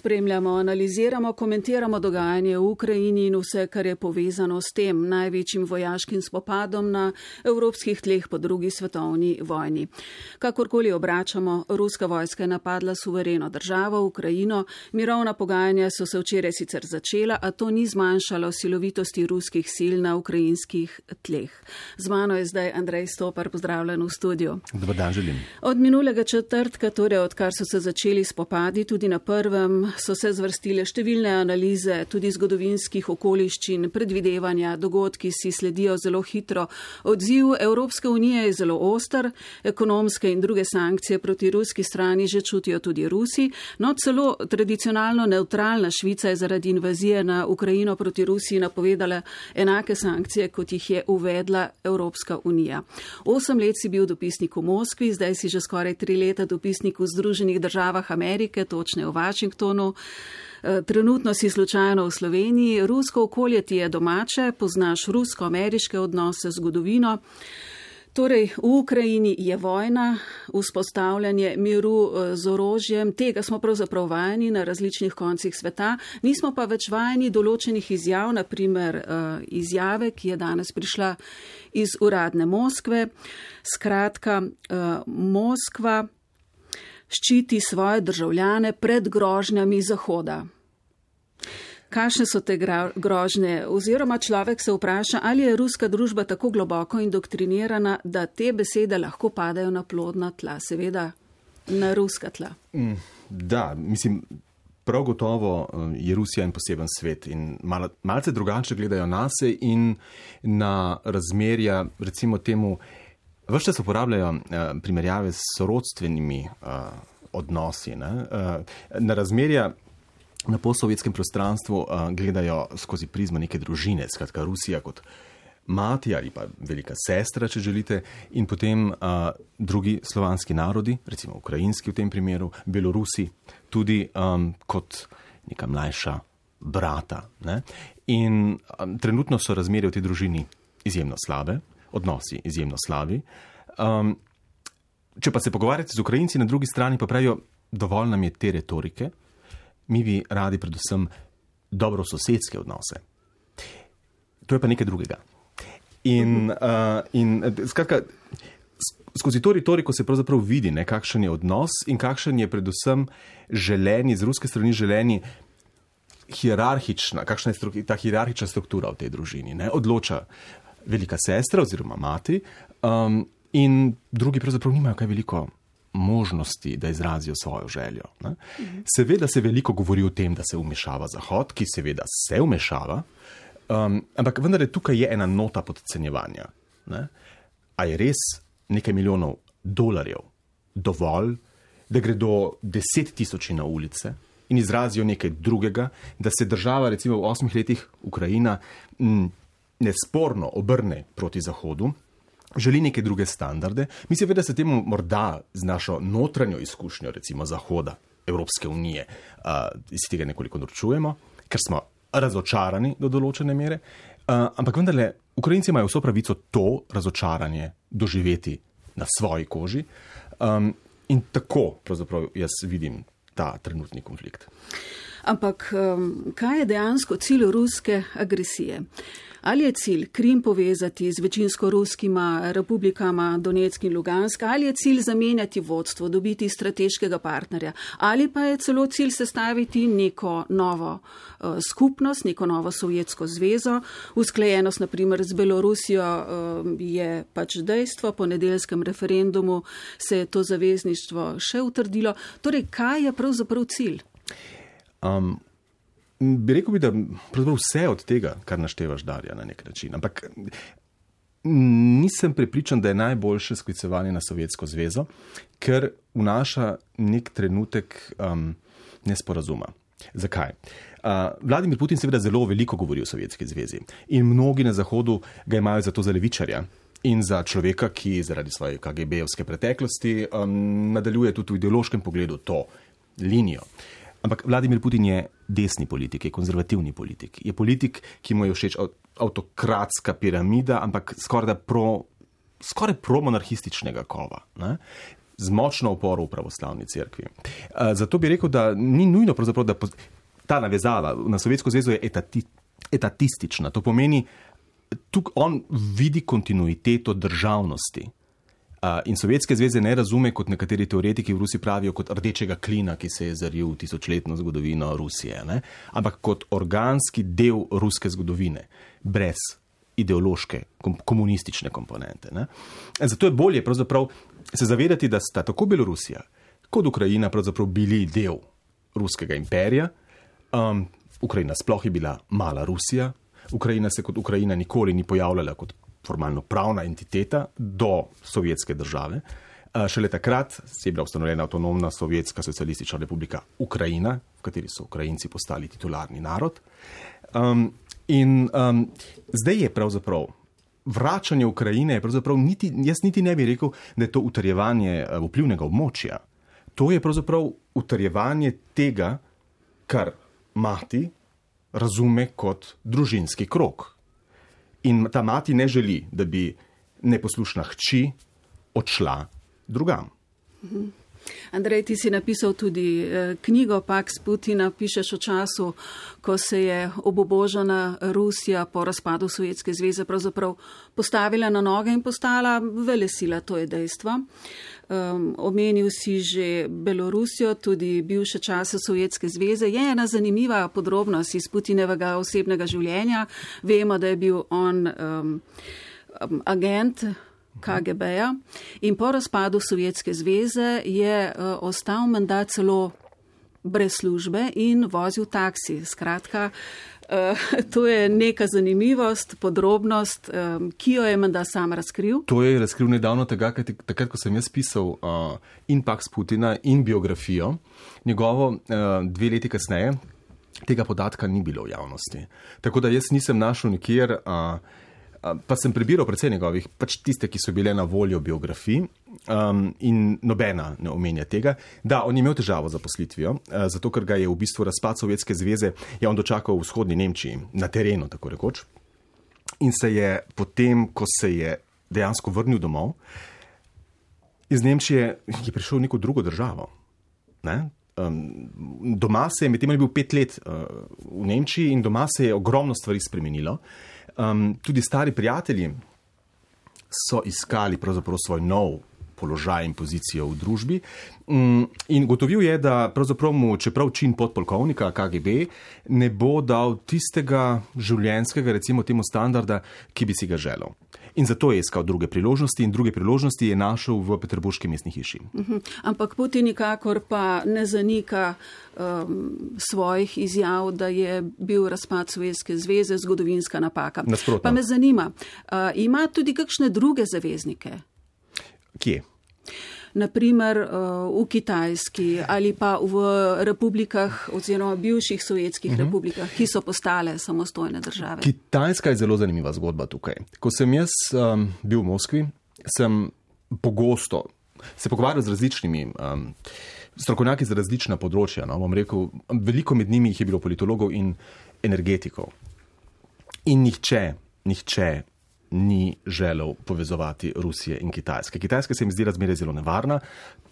Spremljamo, analiziramo, komentiramo dogajanje v Ukrajini in vse, kar je povezano s tem največjim vojaškim spopadom na evropskih tleh po drugi svetovni vojni. Kakorkoli obračamo, ruska vojska je napadla suvereno državo Ukrajino, mirovna pogajanja so se včeraj sicer začela, a to ni zmanjšalo silovitosti ruskih sil na ukrajinskih tleh. Z mano je zdaj Andrej Stopar, pozdravljen v studiu. Dobar dan želim. Od minulega četrtka, torej odkar so se začeli spopadi, tudi na prvem so se zvrstile številne analize tudi zgodovinskih okoliščin, predvidevanja, dogodki si sledijo zelo hitro. Odziv Evropske unije je zelo ostar, ekonomske in druge sankcije proti ruski strani že čutijo tudi Rusi, no celo tradicionalno neutralna Švica je zaradi invazije na Ukrajino proti Rusiji napovedala enake sankcije, kot jih je uvedla Evropska unija. Osem let si bil dopisnik v Moskvi, zdaj si že skoraj tri leta dopisnik v Združenih državah Amerike, točne v Washingtonu maratonu. Eh, trenutno si slučajno v Sloveniji, rusko okolje ti je domače, poznaš rusko-ameriške odnose, zgodovino. Torej, v Ukrajini je vojna, vzpostavljanje miru eh, z orožjem, tega smo pravzaprav vajeni na različnih koncih sveta, nismo pa več vajeni določenih izjav, naprimer eh, izjave, ki je danes prišla iz uradne Moskve. Skratka, Moskva ščiti svoje državljane pred grožnjami Zahoda. Kakšne so te grožnje? Oziroma človek se vpraša, ali je ruska družba tako globoko indoktrinirana, da te besede lahko padajo na plodna tla, seveda na ruska tla. Mm, da, mislim, prav gotovo eh, je Rusija en poseben svet in mal, malce drugače gledajo na se in na razmerja, recimo temu, Vse čas uporabljajo uh, primerjave s sorodstvenimi uh, odnosi. Ne? Uh, na razmerja na posovjetskem prostranstvu uh, gledajo skozi prizmo neke družine, skratka Rusija kot mati ali pa velika sestra, če želite, in potem uh, drugi slovanski narodi, recimo ukrajinski v tem primeru, Belorusi, tudi um, kot neka mlajša brata. Ne? In um, trenutno so razmerje v tej družini izjemno slabe odnosi izjemno slabi. Um, če pa se pogovarjate z Ukrajinci na drugi strani, pa pravijo, dovolj nam je te retorike, mi bi radi predvsem dobro sosedske odnose. To je pa nekaj drugega. In, uh, in skratka, skozi to retoriko se pravzaprav vidi, ne, kakšen je odnos in kakšen je predvsem želeni, z ruske strani želeni. Hierarhična, kakšna je ta hierarhična struktura v tej družini? Ne? Odloča velika sestra oziroma mati, um, in drugi pravzaprav nimajo kaj veliko možnosti, da izrazijo svojo željo. Ne? Seveda se veliko govori o tem, da se umešava Zahod, ki seveda se umešava, um, ampak vendar je tukaj je ena nota podcenjevanja. Ne? A je res nekaj milijonov dolarjev dovolj, da gredo deset tisoči na ulice? In izrazijo nekaj drugega, da se država, recimo v osmih letih Ukrajina, m, nesporno obrne proti Zahodu, želi neke druge standarde. Mi seveda se temu morda z našo notranjo izkušnjo, recimo Zahoda, Evropske unije, iz tega nekoliko norčujemo, ker smo razočarani do določene mere. Ampak vendarle, Ukrajinci imajo vso pravico to razočaranje doživeti na svoji koži. Um, in tako pravzaprav jaz vidim ta trenutni konflikt. Ampak um, kaj je dejansko cilj ruske agresije? Ali je cilj Krim povezati z večinsko ruskima republikama Donetsk in Lugansk, ali je cilj zamenjati vodstvo, dobiti strateškega partnerja, ali pa je celo cilj sestaviti neko novo uh, skupnost, neko novo sovjetsko zvezo. Usklajenost, naprimer, z Belorusijo uh, je pač dejstvo, po nedeljskem referendumu se je to zavezništvo še utrdilo. Torej, kaj je pravzaprav cilj? Um, bi rekel, bi, da vse od tega, kar naštevaš, darja na nek način. Ampak nisem prepričan, da je najboljše sklicevanje na Sovjetsko zvezo, ker vnaša nek trenutek um, nesporazuma. Zakaj? Uh, Vladimir Putin seveda zelo veliko govori o Sovjetski zvezi in mnogi na Zahodu ga imajo za to za levičarja. In za človeka, ki zaradi svoje KGB-ovske preteklosti um, nadaljuje tudi v ideološkem pogledu to linijo. Uh, Ampak Vladimir Putin je desni politik, je konzervativni politik. Je politik, ki mu je všeč avtokratska piramida, ampak skoraj pro, skoraj pro-monarhističnega kova. Ne? z močno oporo v pravoslavni cerkvi. Zato bi rekel, da ni nujno, da ta navezava na Sovjetsko zvezo je etati, etatistična. To pomeni, tukaj on vidi kontinuiteto državnosti. In Sovjetske zveze ne razume kot nekateri teoretiki v Rusiji pravijo kot rdečega klina, ki se je zaril v tisočletno zgodovino Rusije, ne? ampak kot organski del ruske zgodovine, brez ideološke, komunistične komponente. Ne? Zato je bolje se zavedati, da sta tako Belorusija kot Ukrajina bili del ruskega imperija. Um, Ukrajina sploh je bila mala Rusija, Ukrajina se kot Ukrajina nikoli ni pojavljala kot formalno pravna entiteta do sovjetske države. Šele takrat je bila ustanovljena avtonomna sovjetska socialistična republika Ukrajina, v kateri so Ukrajinci postali titularni narod. Um, in um, zdaj je pravzaprav vračanje Ukrajine, niti, jaz niti ne bi rekel, da je to utrjevanje vplivnega območja. To je pravzaprav utrjevanje tega, kar mati razume kot družinski krok. In ta mati ne želi, da bi neposlušna hči odšla drugam. Andrej, ti si napisal tudi eh, knjigo Pax Putina, pišeš o času, ko se je obobožena Rusija po razpadu Sovjetske zveze pravzaprav postavila na noge in postala velesila, to je dejstvo. Um, omenil si že Belorusijo, tudi bivše čase Sovjetske zveze. Je ena zanimiva podrobnost iz Putinevega osebnega življenja. Vemo, da je bil on um, agent KGB-ja in po razpadu Sovjetske zveze je uh, ostal mandat celo brez službe in vozil taksi. Skratka, Uh, to je neka zanimivost, podrobnost, um, ki jo je menda sam razkril. To je razkril nedavno tega, takrat, ko sem jaz pisal in Pax Putina in biografijo. Njegovo dve leti kasneje tega podatka ni bilo v javnosti. Tako da jaz nisem našel nikjer. Uh, pa sem prebiral predvsej njegovih, pač tiste, ki so bile na voljo biografij, um, in nobena ne omenja tega. Da, on je imel težavo z zaposlitvijo, uh, zato ker ga je v bistvu razpad Sovjetske zveze je on dočakal v vzhodni Nemčiji, na terenu, tako rekoč. In se je potem, ko se je dejansko vrnil domov, iz Nemčije je prišel v neko drugo državo. Ne? Um, doma se je, medtem je bil pet let uh, v Nemčiji in doma se je ogromno stvari spremenilo. Um, tudi stari prijatelji so iskali svoj nov položaj in pozicijo v družbi. Um, in gotovil je, da mu, čeprav čin podpolkovnika KGB, ne bo dal tistega življenjskega, recimo temu standarda, ki bi si ga želel. In zato je iskal druge priložnosti, in druge priložnosti je našel v Peterburški mestni hiši. Uh mhm. -huh. Ampak Putin nikakor pa ne zanika um, svojih izjav, da je bil razpad Sovjetske zveze zgodovinska napaka. Nasprotno. Pa me zanima, uh, ima tudi kakšne druge zaveznike? Kje? Naprimer uh, v Kitajski ali pa v republikah oziroma bivših sovjetskih uh mhm. -huh. republikah, ki so postale samostojne države. Kitajska je zelo zanimiva zgodba tukaj. Ko sem jaz um, bil v Moskvi, sem pogosto se pogovarjal z različnimi. Um, Strokovnjaki za različna področja, no, bom rekel, veliko med njimi je bilo politologov in energetikov. In nihče, nihče ni želel povezovati Rusije in Kitajske. Kitajska se mi zdi razmerje zelo nevarna,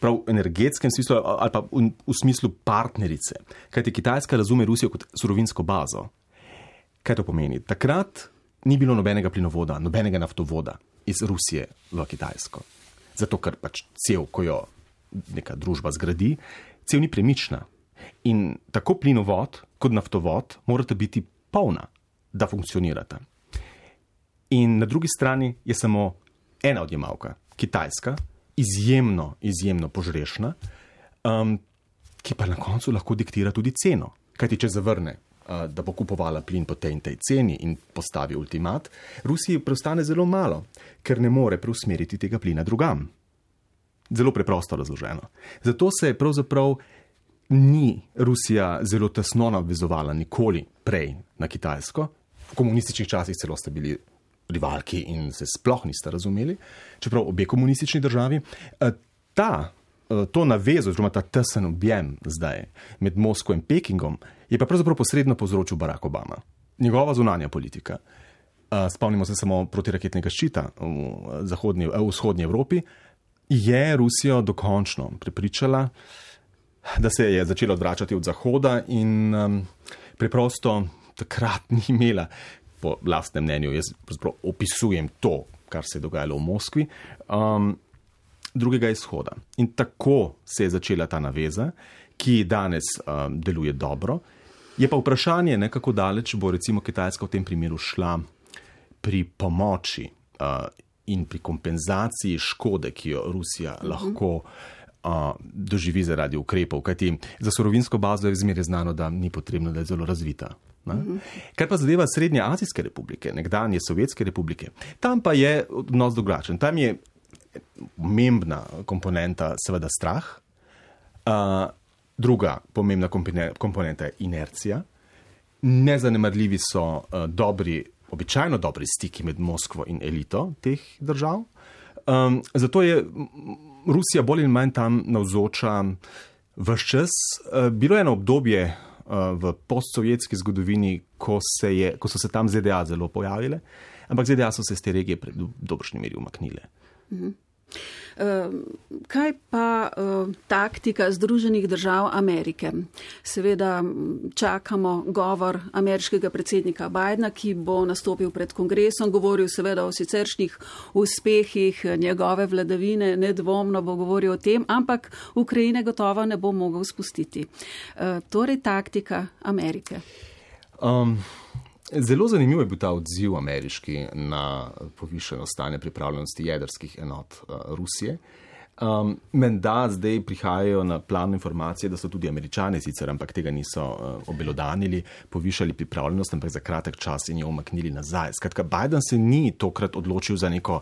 prav v energetskem smislu ali pa v, v smislu partnerice. Kajti Kitajska razume Rusijo kot surovinsko bazo. Kaj to pomeni? Takrat ni bilo nobenega plinovoda, nobenega naftovoda iz Rusije v Kitajsko. Zato, ker pač cel, ko jo neka družba zgradi, cel ni premična. In tako plinovod kot naftovod morata biti polna, da funkcionirata. In na drugi strani je samo ena odjemalka, Kitajska, izjemno, izjemno požrešna, um, ki pa na koncu lahko diktira tudi ceno. Kaj ti če zavrne, uh, da bo kupovala plin po tej in tej ceni in postavi ultimat, Rusiji preostane zelo malo, ker ne more preusmeriti tega plina drugam. Zelo preprosto razloženo. Zato se je pravzaprav ni Rusija zelo tesno navezovala nikoli prej na Kitajsko. V komunističnih časih celo ste bili rivalki in se sploh niste razumeli, čeprav obe komunistični državi. Eh, ta, eh, to navezo, oziroma ta tesen objem zdaj med Moskvo in Pekingom, je pa pravzaprav posredno povzročil Barack Obama. Njegova zunanja politika. Eh, spomnimo se samo protiraketnega ščita v, zahodnji, v vzhodnji Evropi. je Rusijo dokončno prepričala, da se je začela odvračati od Zahoda in um, preprosto takrat ni imela, po lastnem mnenju, jaz opisujem to, kar se je dogajalo v Moskvi, um, drugega izhoda. In tako se je začela ta naveza, ki danes um, deluje dobro. Je pa vprašanje, ne, kako daleč bo recimo Kitajska v tem primeru šla pri pomoči uh, in pri kompenzaciji škode, ki jo Rusija uh mhm. -huh. lahko uh, doživi zaradi ukrepov. Kajti za surovinsko bazo je zmeraj znano, da ni potrebno, da je zelo razvita. Mhm. Kar pa zadeva Srednje Azijske republike, nekdanje Sovjetske republike, tam pa je odnos drugačen. Tam je pomembna komponenta, seveda, strah. Uh, Druga pomembna komponenta je inercija. Nezanemarljivi so uh, dobri, običajno dobri stiki med Moskvo in elito teh držav. Um, zato je Rusija bolj in manj tam navzoča vse čas. Uh, bilo je eno obdobje v postsovjetski zgodovini, ko, se je, ko so se tam ZDA zelo pojavile, ampak ZDA so se iz te regije v dobršni meri umaknile. Mhm. Ehm, kaj pa ehm, taktika Združenih držav Amerike? Seveda čakamo govor ameriškega predsednika Bidna, ki bo nastopil pred kongresom, govoril seveda o siceršnjih uspehih njegove vladavine, nedvomno bo govoril o tem, ampak Ukrajine gotovo ne bo mogel spustiti. Ehm, torej taktika Amerike. Um. Zelo zanimiv je bil ta odziv ameriški na povišeno stanje pripravljenosti jedrskih enot uh, Rusije. Um, Menda zdaj prihajajo na plan informacije, da so tudi američani sicer, ampak tega niso uh, obelodanili, povišali pripravljenost, ampak za kratek čas in jo omaknili nazaj. Skratka, Biden se ni tokrat odločil za neko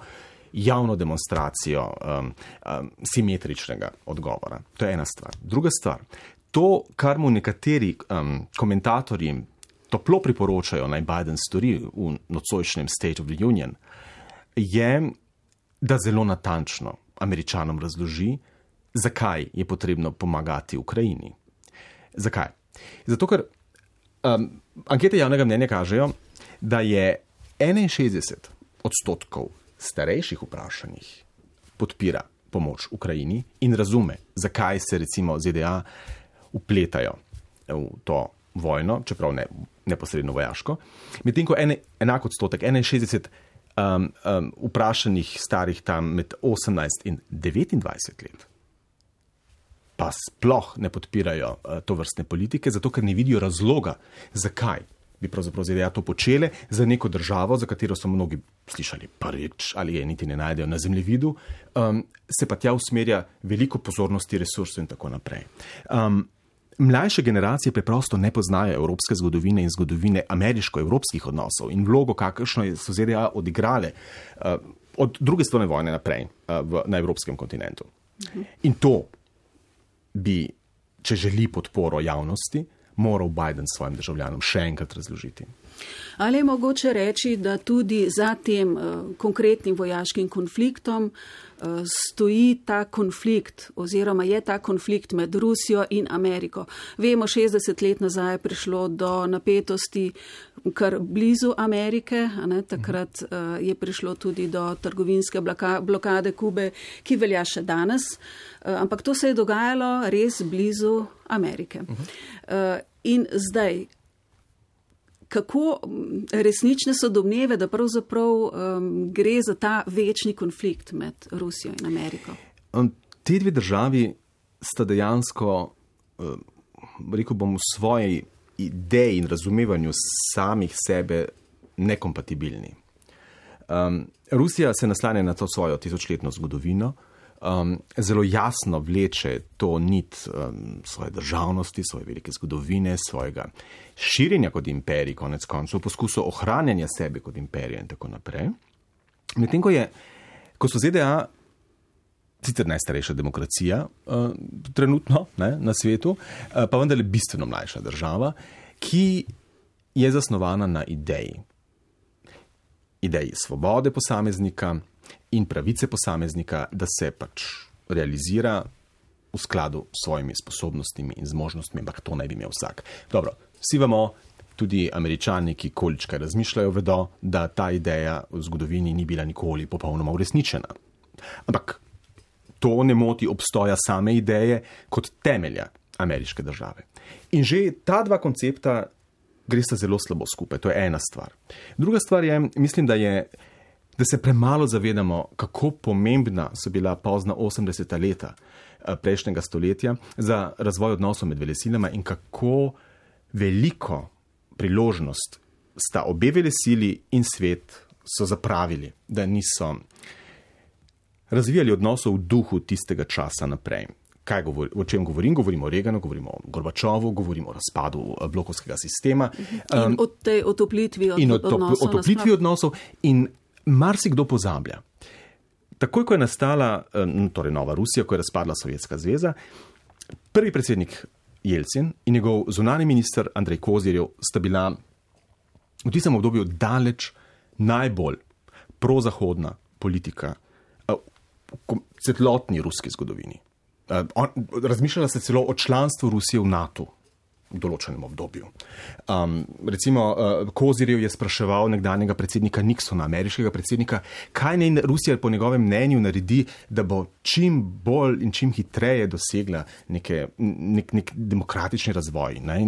javno demonstracijo um, um, simetričnega odgovora. To je ena stvar. Druga stvar, to, kar mu nekateri um, komentatorji toplo priporočajo, naj Biden stori v nocojšnjem State of the Union, je, da zelo natančno američanom razloži, zakaj je potrebno pomagati Ukrajini. Zakaj? Zato, ker um, ankete javnega mnenja kažejo, da je 61 odstotkov starejših vprašanjih podpira pomoč Ukrajini in razume, zakaj se recimo ZDA upletajo v to vojno, čeprav ne neposredno vojaško. Medtem ko en, enak odstotek, 61 um, um, vprašanih starih tam med 18 in 29 let, pa sploh ne podpirajo uh, to vrstne politike, zato ker ne vidijo razloga, zakaj bi pravzaprav ZDA to počele za neko državo, za katero so mnogi slišali prvič ali je niti ne najdejo na zemljevidu, um, se pa tja usmerja veliko pozornosti, resursov in tako naprej. Um, Mlajše generacije preprosto ne poznajo evropske zgodovine in zgodovine ameriško-evropskih odnosov in vlogo, kakršno so ZDA odigrale uh, od druge svetovne vojne naprej uh, v, na evropskem kontinentu. In to bi, če želi podporo javnosti, moral Biden svojim državljanom še enkrat razložiti. Ali je mogoče reči, da tudi za tem uh, konkretnim vojaškim konfliktom stoji ta konflikt oziroma je ta konflikt med Rusijo in Ameriko? Vemo, 60 let nazaj je prišlo do napetosti kar blizu Amerike, ne, takrat uh, je prišlo tudi do trgovinske bloka, blokade Kube, ki velja še danes, uh, ampak to se je dogajalo res blizu Amerike. Uh, in zdaj, kako resnične so domneve, da pravzaprav um, gre za ta večni konflikt med Rusijo in Ameriko? Um, Ti dve državi sta dejansko, um, rekel bom, v svoji ideji in razumevanju samih sebe nekompatibilni. Um, Rusija se naslanja na to svojo tisočletno zgodovino, um, zelo jasno vleče to nit um, svoje državnosti, svoje velike zgodovine, svojega širjenja kot imperij, konec koncev, poskusu ohranjanja sebe kot imperija in tako naprej. Medtem ko, ko so ZDA. Sicer najstarejša demokracija, uh, trenutno ne, na svetu, uh, pa vendarle bistveno mlajša država, ki je zasnovana na ideji. Ideji svobode posameznika, in pravice posameznika, da se pač realizira v skladu s svojimi sposobnostmi in zmožnostmi, ampak to naj bi imel vsak. Dobro, vsi vemo, tudi američani, ki količkaj razmišljajo, vedo, da ta ideja v zgodovini ni bila nikoli popolnoma uresničena. Ampak to ne moti obstoja same ideje kot temelja ameriške države. In že ta dva koncepta gre sta zelo slabo skupaj, to je ena stvar. Druga stvar je, mislim, da, je, da se premalo zavedamo, kako pomembna so bila pozna 80-ta leta eh, prejšnjega stoletja za razvoj odnosov med velesilama in kako veliko priložnost sta obe velesili in svet so zapravili, da niso razvijali odnosov v duhu tistega časa naprej. Govor, o čem govorim? Govorim o Reganu, govorim o Gorbačovu, govorim o razpadu eh, blokovskega sistema. Um, in o tej otoplitvi od, in o odnosov. Otoplitvi odnosov in marsikdo pozablja. Takoj, ko je nastala eh, torej nova Rusija, ko je razpadla Sovjetska zveza, prvi predsednik Jelcin in njegov zunani minister Andrej Kozirjev sta bila v tistem obdobju daleč najbolj prozahodna politika v celotni ruski zgodovini. Razmišljala se celo o članstvu Rusije v NATO določenem obdobju. Um, recimo, uh, Kozirjev je spraševal nekdanjega predsednika Nixona, ameriškega predsednika, kaj naj Rusija po njegovem mnenju naredi, da bo čim bolj in čim hitreje dosegla neke, nek, nek demokratični razvoj. Ne?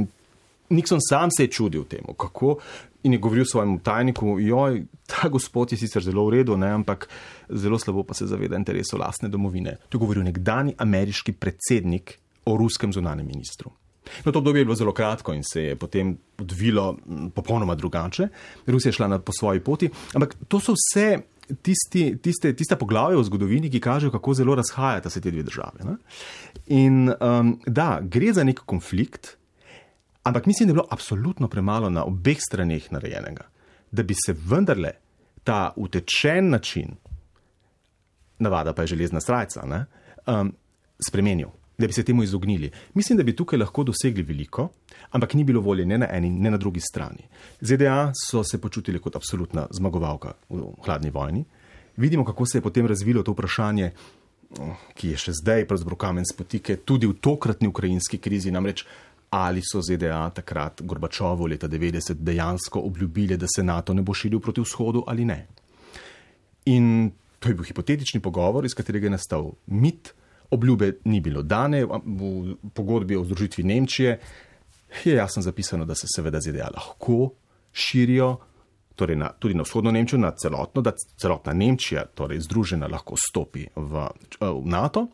Nixon sam se je čudil temu, kako in je govoril svojemu tajniku, joj, ta gospod je sicer zelo v redu, ne, ampak zelo slabo pa se zaveda interesov lastne domovine. To je govoril nekdani ameriški predsednik o ruskem zunanem ministru. No, to obdobje je bilo zelo kratko in se je potem odvilo popolnoma drugače. Rusija je šla na, po svoji poti, ampak to so vse tisti, tiste, tiste poglavje v zgodovini, ki kažejo, kako zelo razhajata se te dve države. Ne? In um, da, gre za nek konflikt, Ampak mislim, da je bilo absolutno premalo na obeh straneh narejenega, da bi se vendarle ta utečen način, navada pa je železna ne, um, spremenil, da bi se temu izognili. Mislim, da bi tukaj lahko dosegli veliko, ampak ni bilo volje ne na eni, ne na drugi strani. ZDA so se počutili kot absolutna zmagovalka v hladni vojni. Vidimo, kako se je potem razvilo to vprašanje, ki je še zdaj pravzaprav kamen spotike, tudi v tokratni ukrajinski krizi. Namreč ali so ZDA takrat Gorbačovo leta 90 dejansko obljubili, da se NATO ne bo širil proti vzhodu ali ne. In to je bil hipotetični pogovor, iz katerega je nastal mit, obljube ni bilo dane, v pogodbi o združitvi Nemčije je jasno zapisano, da se seveda ZDA lahko širijo. Torej na, tudi na vzhodno Nemčijo, na celotno, da celotna Nemčija, torej združena, lahko stopi v, v NATO,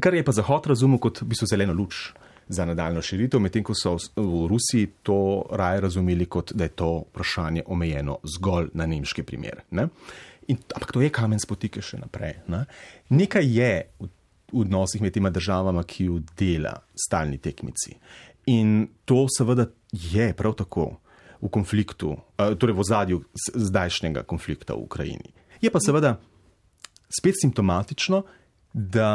kar je pa Zahod razumel kot v bistvu zeleno luč za nadaljno širitev, medtem ko so v Rusiji to raje razumeli kot, da je to vprašanje omejeno zgolj na nemški primer. Ne? In, ampak to je kamen spotike še naprej. Ne? Nekaj je v, v odnosih med tema državama, ki jo dela stalni tekmici. In to seveda je prav tako v konfliktu, torej v zadju zdajšnjega konflikta v Ukrajini. Je pa seveda spet simptomatično, da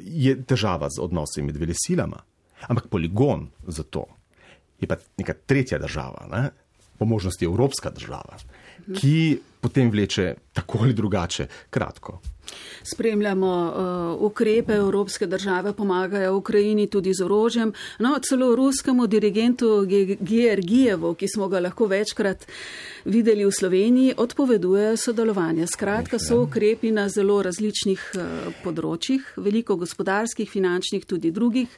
je težava z odnosi med velesilama. Ampak poligon za to je pa neka tretja država, ne? po možnosti evropska država, ki potem vleče tako ali drugače kratko. Spremljamo uh, ukrepe Evropske države, pomagajo Ukrajini tudi z orožjem. No, celo ruskemu dirigentu Georgijevu, ki smo ga lahko večkrat videli v Sloveniji, odpoveduje sodelovanje. Skratka, so ukrepi na zelo različnih uh, področjih, veliko gospodarskih, finančnih, tudi drugih.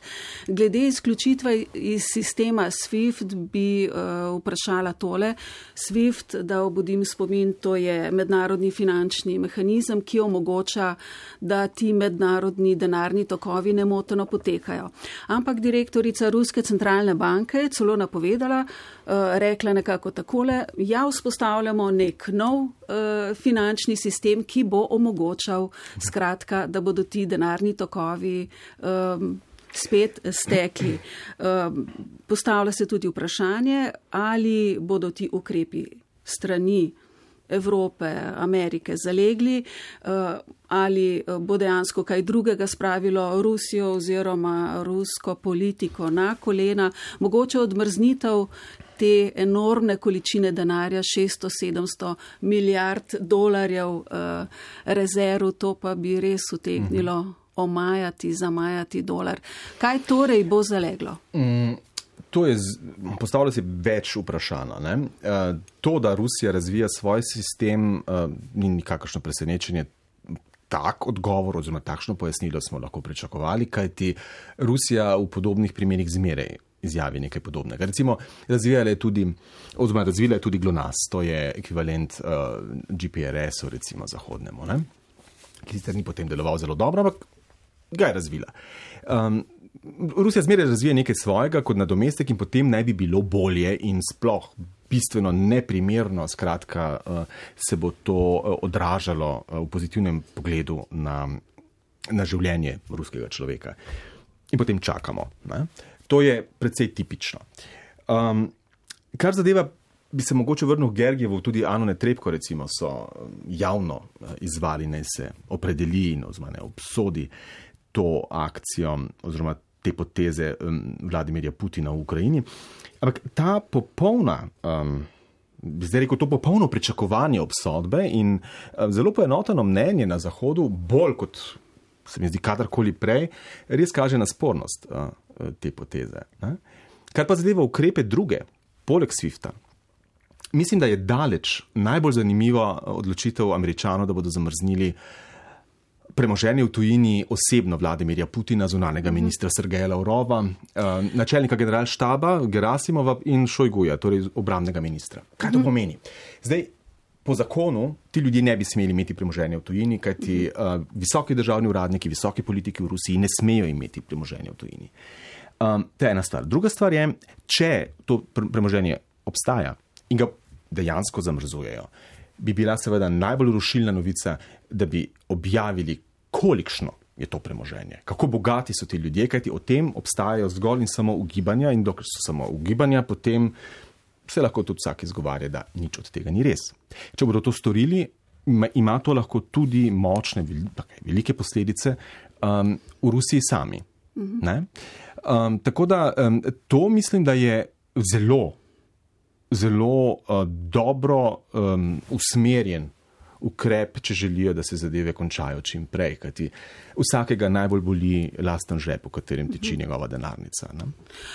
Glede izključitve iz sistema SWIFT bi uh, vprašala tole. SWIFT, da obudim spomin, to je mednarodni finančni mehanizem, ki omogoča da ti mednarodni denarni tokovi nemoteno potekajo. Ampak direktorica Ruske centralne banke je celo napovedala, uh, rekla nekako takole, ja, vzpostavljamo nek nov uh, finančni sistem, ki bo omogočal skratka, da bodo ti denarni tokovi. Um, Spet stekli. Postavlja se tudi vprašanje, ali bodo ti ukrepi strani Evrope, Amerike zalegli, eh, ali eh, bo dejansko kaj drugega spravilo Rusijo oziroma rusko politiko na kolena, mogoče odmrznitev te enormne količine denarja, 600-700 milijard dolarjev eh, rezerv, to pa bi res utegnilo mhm. omajati, zamajati dolar. Kaj torej bo zaleglo? Mm to je, postavlja se več vprašanj. Uh, to, da Rusija razvija svoj sistem, uh, ni nikakršno presenečenje. tak odgovor oziroma takšno pojasnilo smo lahko pričakovali, kajti Rusija v podobnih primerih zmeraj izjavi nekaj podobnega. Recimo, razvijala je tudi, oziroma razvila je tudi GLONASS, to je ekvivalent uh, GPRS-u, recimo zahodnemu, ne? ki sicer ni potem deloval zelo dobro, ampak ga je razvila. Um, Rusija zmeraj razvija nekaj svojega kot nadomestek in potem naj bi bilo bolje in sploh bistveno neprimerno, skratka, uh, se bo to uh, odražalo uh, v pozitivnem pogledu na, na življenje ruskega človeka. In potem čakamo. Ne? To je precej tipično. Um, kar zadeva, bi se mogoče vrnil Gergijevu, tudi Anone Trepko, recimo, so javno izvali, naj se opredeli in ozmane obsodi to akcijo oziroma te poteze um, Vladimirja Putina v Ukrajini. Ampak ta popolna. Um, Zdaj rekel to popolno pričakovanje obsodbe in zelo poenoteno mnenje na Zahodu, bolj kot se mi zdi kadarkoli prej, res kaže na spornost te poteze. Ne? Kar pa zadeva ukrepe druge, poleg SWIFT-a. Mislim, da je daleč najbolj zanimiva odločitev američanov, da bodo zamrznili premoženje v tujini osebno Vladimirja Putina, zunanega ministra Sergeja Lavrova, načelnika generalštaba Gerasimova in Šojguja, torej obramnega ministra. Kaj to pomeni? Zdaj, po zakonu ti ljudje ne bi smeli imeti premoženja v tujini, kajti uh, visoki državni uradniki, visoki politiki v Rusiji ne smejo imeti premoženja v tujini. Um, to je ena stvar. Druga stvar je, če to premoženje obstaja in ga dejansko zamrzujejo, bi bila seveda najbolj rušilna novica, da bi objavili, kolikšno je to premoženje, kako bogati so ti ljudje, kajti o tem obstajajo zgolj in samo ugibanja in dokler so samo ugibanja, potem se lahko tudi vsak izgovarja, da nič od tega ni res. Če bodo to storili, ima to lahko tudi močne, velike posledice um, v Rusiji sami. Mhm. Um, tako da um, to mislim, da je zelo, zelo uh, dobro um, usmerjen ukrep, če želijo, da se zadeve končajo čim prej. Kajti vsakega najbolj boli lasten žep, v katerem tiči mhm. njegova denarnica. Ne?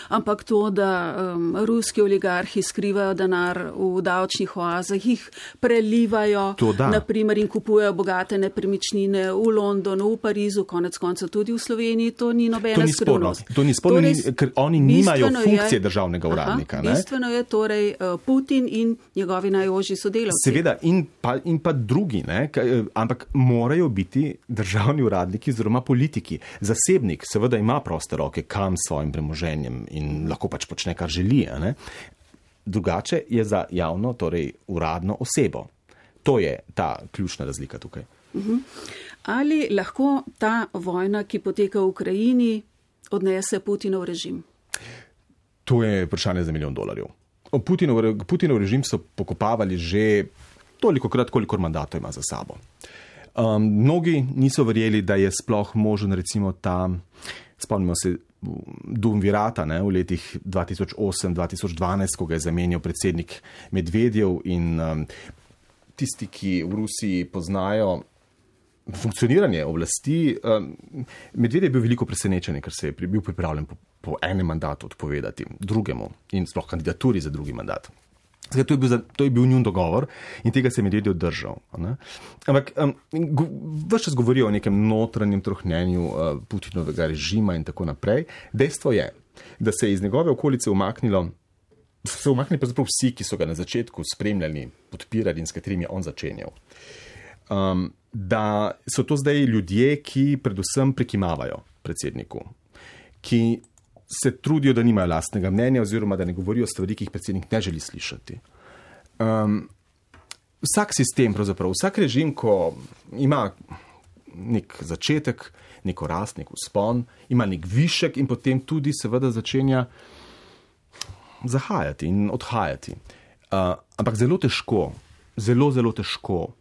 Ampak to, da um, ruski oligarhi skrivajo denar v davčnih oazah, jih prelivajo naprimer, in kupujejo bogate nepremičnine v Londonu, v Parizu, konec konca tudi v Sloveniji, to ni nobena skrivnost. To ni sporno, torej, ker oni nimajo funkcije je, državnega uradnika. Aha, bistveno je torej uh, Putin in njegovi najožji sodelavci. Seveda, in pa, in pa drugi, ne, kaj, ampak morajo biti državni uradniki oziroma politiki. Zasebnik seveda ima proste roke, kam s svojim premoženjem in lahko pač počne, kar želi. Drugače je za javno, torej uradno osebo. To je ta ključna razlika tukaj. Mhm. Ali lahko ta vojna, ki poteka v Ukrajini, odnese Putinov režim? To je vprašanje za milijon dolarjev. Putinov, Putinov režim so pokopavali že toliko krat, koliko mandatov ima za sabo. Um, mnogi niso verjeli, da je sploh možen, recimo, ta, spomnimo se, Dumvirata ne, v letih 2008-2012, ko ga je zamenjal predsednik Medvedjev in um, tisti, ki v Rusiji poznajo funkcioniranje oblasti. Um, Medvedjev je bil veliko presenečen, ker se je bil pripravljen po, po enem mandatu odpovedati drugemu in sploh kandidaturi za drugi mandat. Zdaj, to, je bil, to je bil njun dogovor in tega se je medvedje držal. Ne? Ampak um, vse čas govorijo o nekem notranjem trohnenju uh, Putinovega režima in tako naprej. Dejstvo je, da se je iz njegove okolice umaknilo. Se umaknili pravzaprav vsi, ki so ga na začetku spremljali, podpirali in s katerimi je on začenjal. Um, da so to zdaj ljudje, ki predvsem prekimavajo predsedniku, ki se trudijo, da nimajo lastnega mnenja, oziroma da ne govorijo stvari, ki jih predsednik ne želi slišati. Um, vsak sistem, vsak režim, ko ima nek začetek, neko rast, nek uspon, ima nek višek in potem tudi, seveda, začenja zahajati in odhajati. Uh, ampak zelo težko, zelo, zelo težko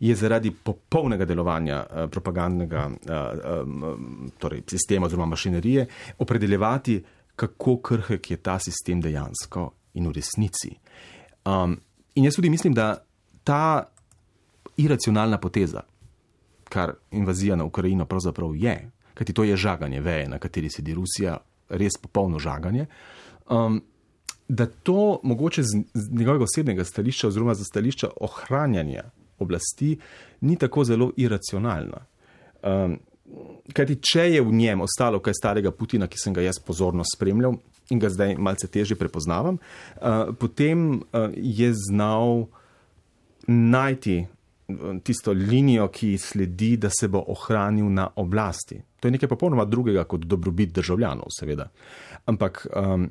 je zaradi popolnega delovanja uh, propagandnega uh, um, torej sistema oziroma mašinerije opredeljevati, kako krhek je ta sistem dejansko in v resnici. Um, in jaz tudi mislim, da ta iracionalna poteza, kar invazija na Ukrajino pravzaprav je, kajti to je žaganje veje, na kateri sedi Rusija, res popolno žaganje. Um, Da to mogoče z njegovega osebnega stališča, oziroma za stališča ohranjanja oblasti ni tako zelo iracionalna. Um, kajti, če je v njem ostalo kaj starega Putina, ki sem ga jaz pozorno spremljal in ga zdaj malce težje prepoznavam, uh, potem uh, je znal najti tisto linijo, ki sledi, da se bo ohranil na oblasti. To je nekaj popolnoma drugega kot dobrobit državljanov, seveda. Ampak um,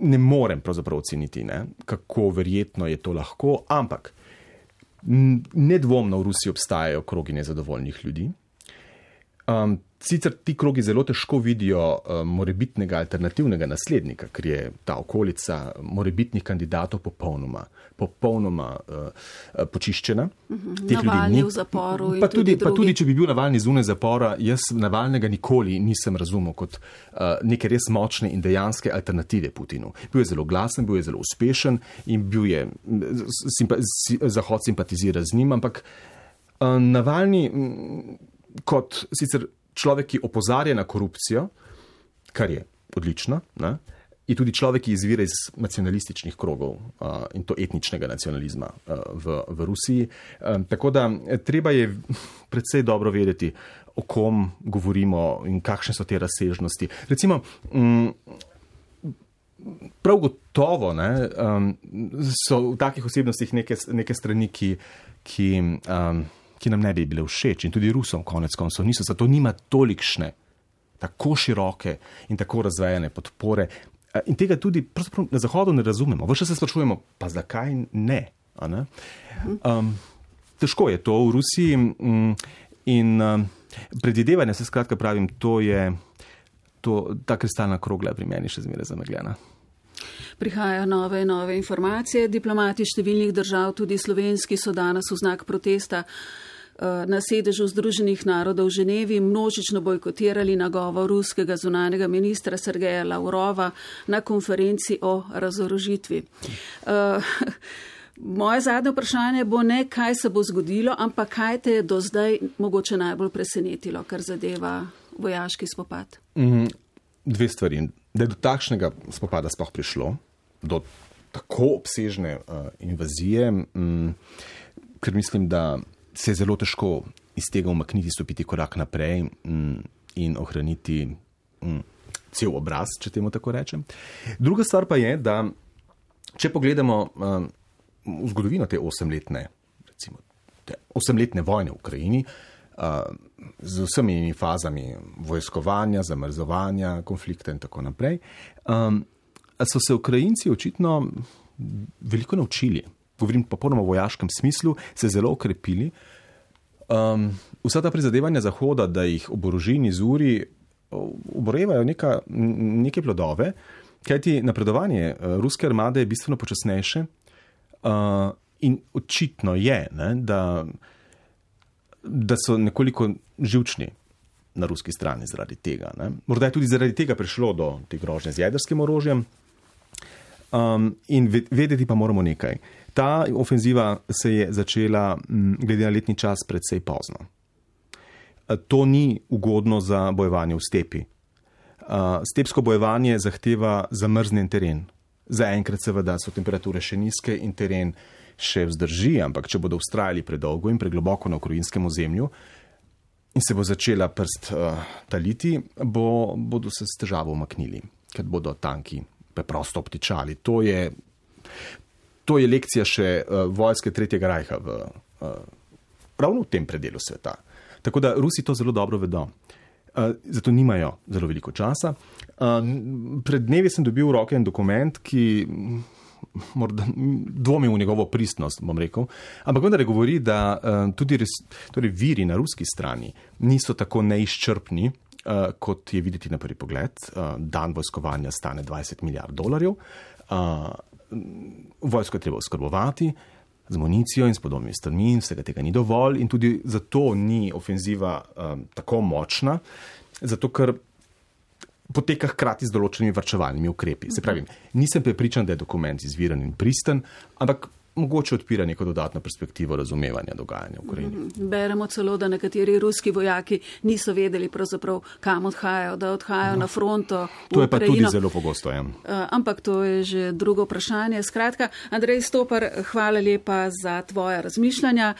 ne morem pravzaprav oceniti, ne, kako verjetno je to lahko, ampak nedvomno v Rusiji obstajajo krogi nezadovoljnih ljudi. Um, sicer ti krogi zelo težko vidijo um, morebitnega alternativnega naslednika, ker je ta okolica morebitnih kandidatov popolnoma, popolnoma uh, počiščena. Navalni v zaporu. Pa tudi, tudi pa tudi, če bi bil navalni zunaj zapora, jaz navalnega nikoli nisem razumel kot uh, neke res močne in dejanske alternative Putinu. Bil je zelo glasen, bil je zelo uspešen in bil je, simpa, si, Zahod simpatizira z njim, ampak uh, navalni kot sicer človek, ki opozarja na korupcijo, kar je odlično, ne? je tudi človek, ki izvira iz nacionalističnih krogov uh, in to etničnega nacionalizma uh, v, v Rusiji. Um, tako da treba je predvsej dobro vedeti, o kom govorimo in kakšne so te razsežnosti. Recimo, um, Prav gotovo ne, um, so v takih osebnostih neke, neke strani, ki, ki um, ki nam ne bi bile všeč in tudi Rusom, konec koncev, niso, zato nima tolikšne, tako široke in tako razvejene podpore. In tega tudi na Zahodu ne razumemo. Vse se sprašujemo, pa zakaj ne? ne? Um, težko je to v Rusiji mm, in um, predvidevanje, se skratka pravim, to je to, ta kristalna krogla pri meni še zmeraj zamegljena. Prihajajo nove in nove informacije. Diplomati številnih držav, tudi slovenski, so danes v znak protesta na sedežu Združenih narodov v Ženevi množično bojkotirali nagovor ruskega zunanega ministra Sergeja Lavrova na konferenci o razorožitvi. Uh, moje zadnje vprašanje bo ne, kaj se bo zgodilo, ampak kaj te je do zdaj mogoče najbolj presenetilo, kar zadeva vojaški spopad? Mm, dve stvari. Da je do takšnega spopada sploh prišlo, do tako obsežne uh, invazije, mm, ker mislim, da se je zelo težko iz tega umakniti, stopiti korak naprej mm, in ohraniti mm, cel obraz, če temu tako rečem. Druga stvar pa je, da če pogledamo um, v zgodovino te osemletne, recimo, te osemletne vojne v Ukrajini, uh, z vsemi fazami vojskovanja, zamrzovanja, konflikta in tako naprej, um, so se Ukrajinci očitno veliko naučili govorim popolnoma v vojaškem smislu, se zelo okrepili. Um, vsa ta prizadevanja Zahoda, da jih oboroži in izuri, oborevajo neka, neke plodove, kajti napredovanje uh, ruske armade je bistveno počasnejše uh, in očitno je, ne, da, da so nekoliko živčni. Na ruski strani zaradi tega. Ne. Morda je tudi zaradi tega prišlo do te grožnje z jedrskim orožjem. Um, in vedeti pa moramo nekaj. Ta ofenziva se je začela, glede na letni čas, predvsej pozno. To ni ugodno za bojevanje v stepi. Stepsko bojevanje zahteva zamrznjen teren. Zaenkrat, seveda, so temperature še nizke in teren še vzdrži, ampak če bodo ustrajali predolgo in pregloboko na ukrajinskem ozemlju in se bo začela prst uh, taliti, bo, bodo se s težavo umaknili, ker bodo tanki preprosto obtičali. To je, to je lekcija še uh, vojske Tretjega rajha v, uh, ravno v tem predelu sveta. Tako da Rusi to zelo dobro vedo. Uh, zato nimajo zelo veliko časa. Uh, pred dnevi sem dobil v roke en dokument, ki morda dvomi v njegovo pristnost, bom rekel, ampak vendar govori, da uh, tudi res, torej viri na ruski strani niso tako neizčrpni, uh, kot je videti na prvi pogled. Uh, dan vojskovanja stane 20 milijard dolarjev. Uh, vojsko je treba oskrbovati z municijo in s podobnimi stvarmi, vsega tega ni dovolj in tudi zato ni ofenziva um, tako močna, zato ker poteka hkrati z določenimi vrčevalnimi ukrepi. Se pravi, nisem prepričan, da je dokument izviren in pristen, ampak mogoče odpira neko dodatno perspektivo razumevanja dogajanja v Ukrajini. Mhm. Beremo celo, da nekateri ruski vojaki niso vedeli pravzaprav, kam odhajajo, da odhajajo no. na fronto. To je pa tudi zelo pogosto. Ja. Uh, ampak to je že drugo vprašanje. Skratka, Andrej Stopar, hvala lepa za tvoje razmišljanja.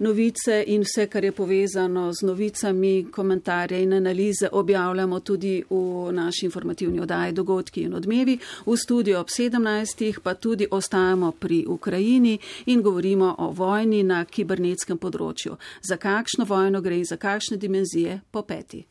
Novice in vse, kar je povezano z novicami, komentarje in analize objavljamo tudi v naši informativni oddaji Dogodki in odmevi. V studiu ob 17. pa tudi ostajamo pri Ukrajini in govorimo o vojni na kibernetskem področju. Za kakšno vojno gre in za kakšne dimenzije po peti.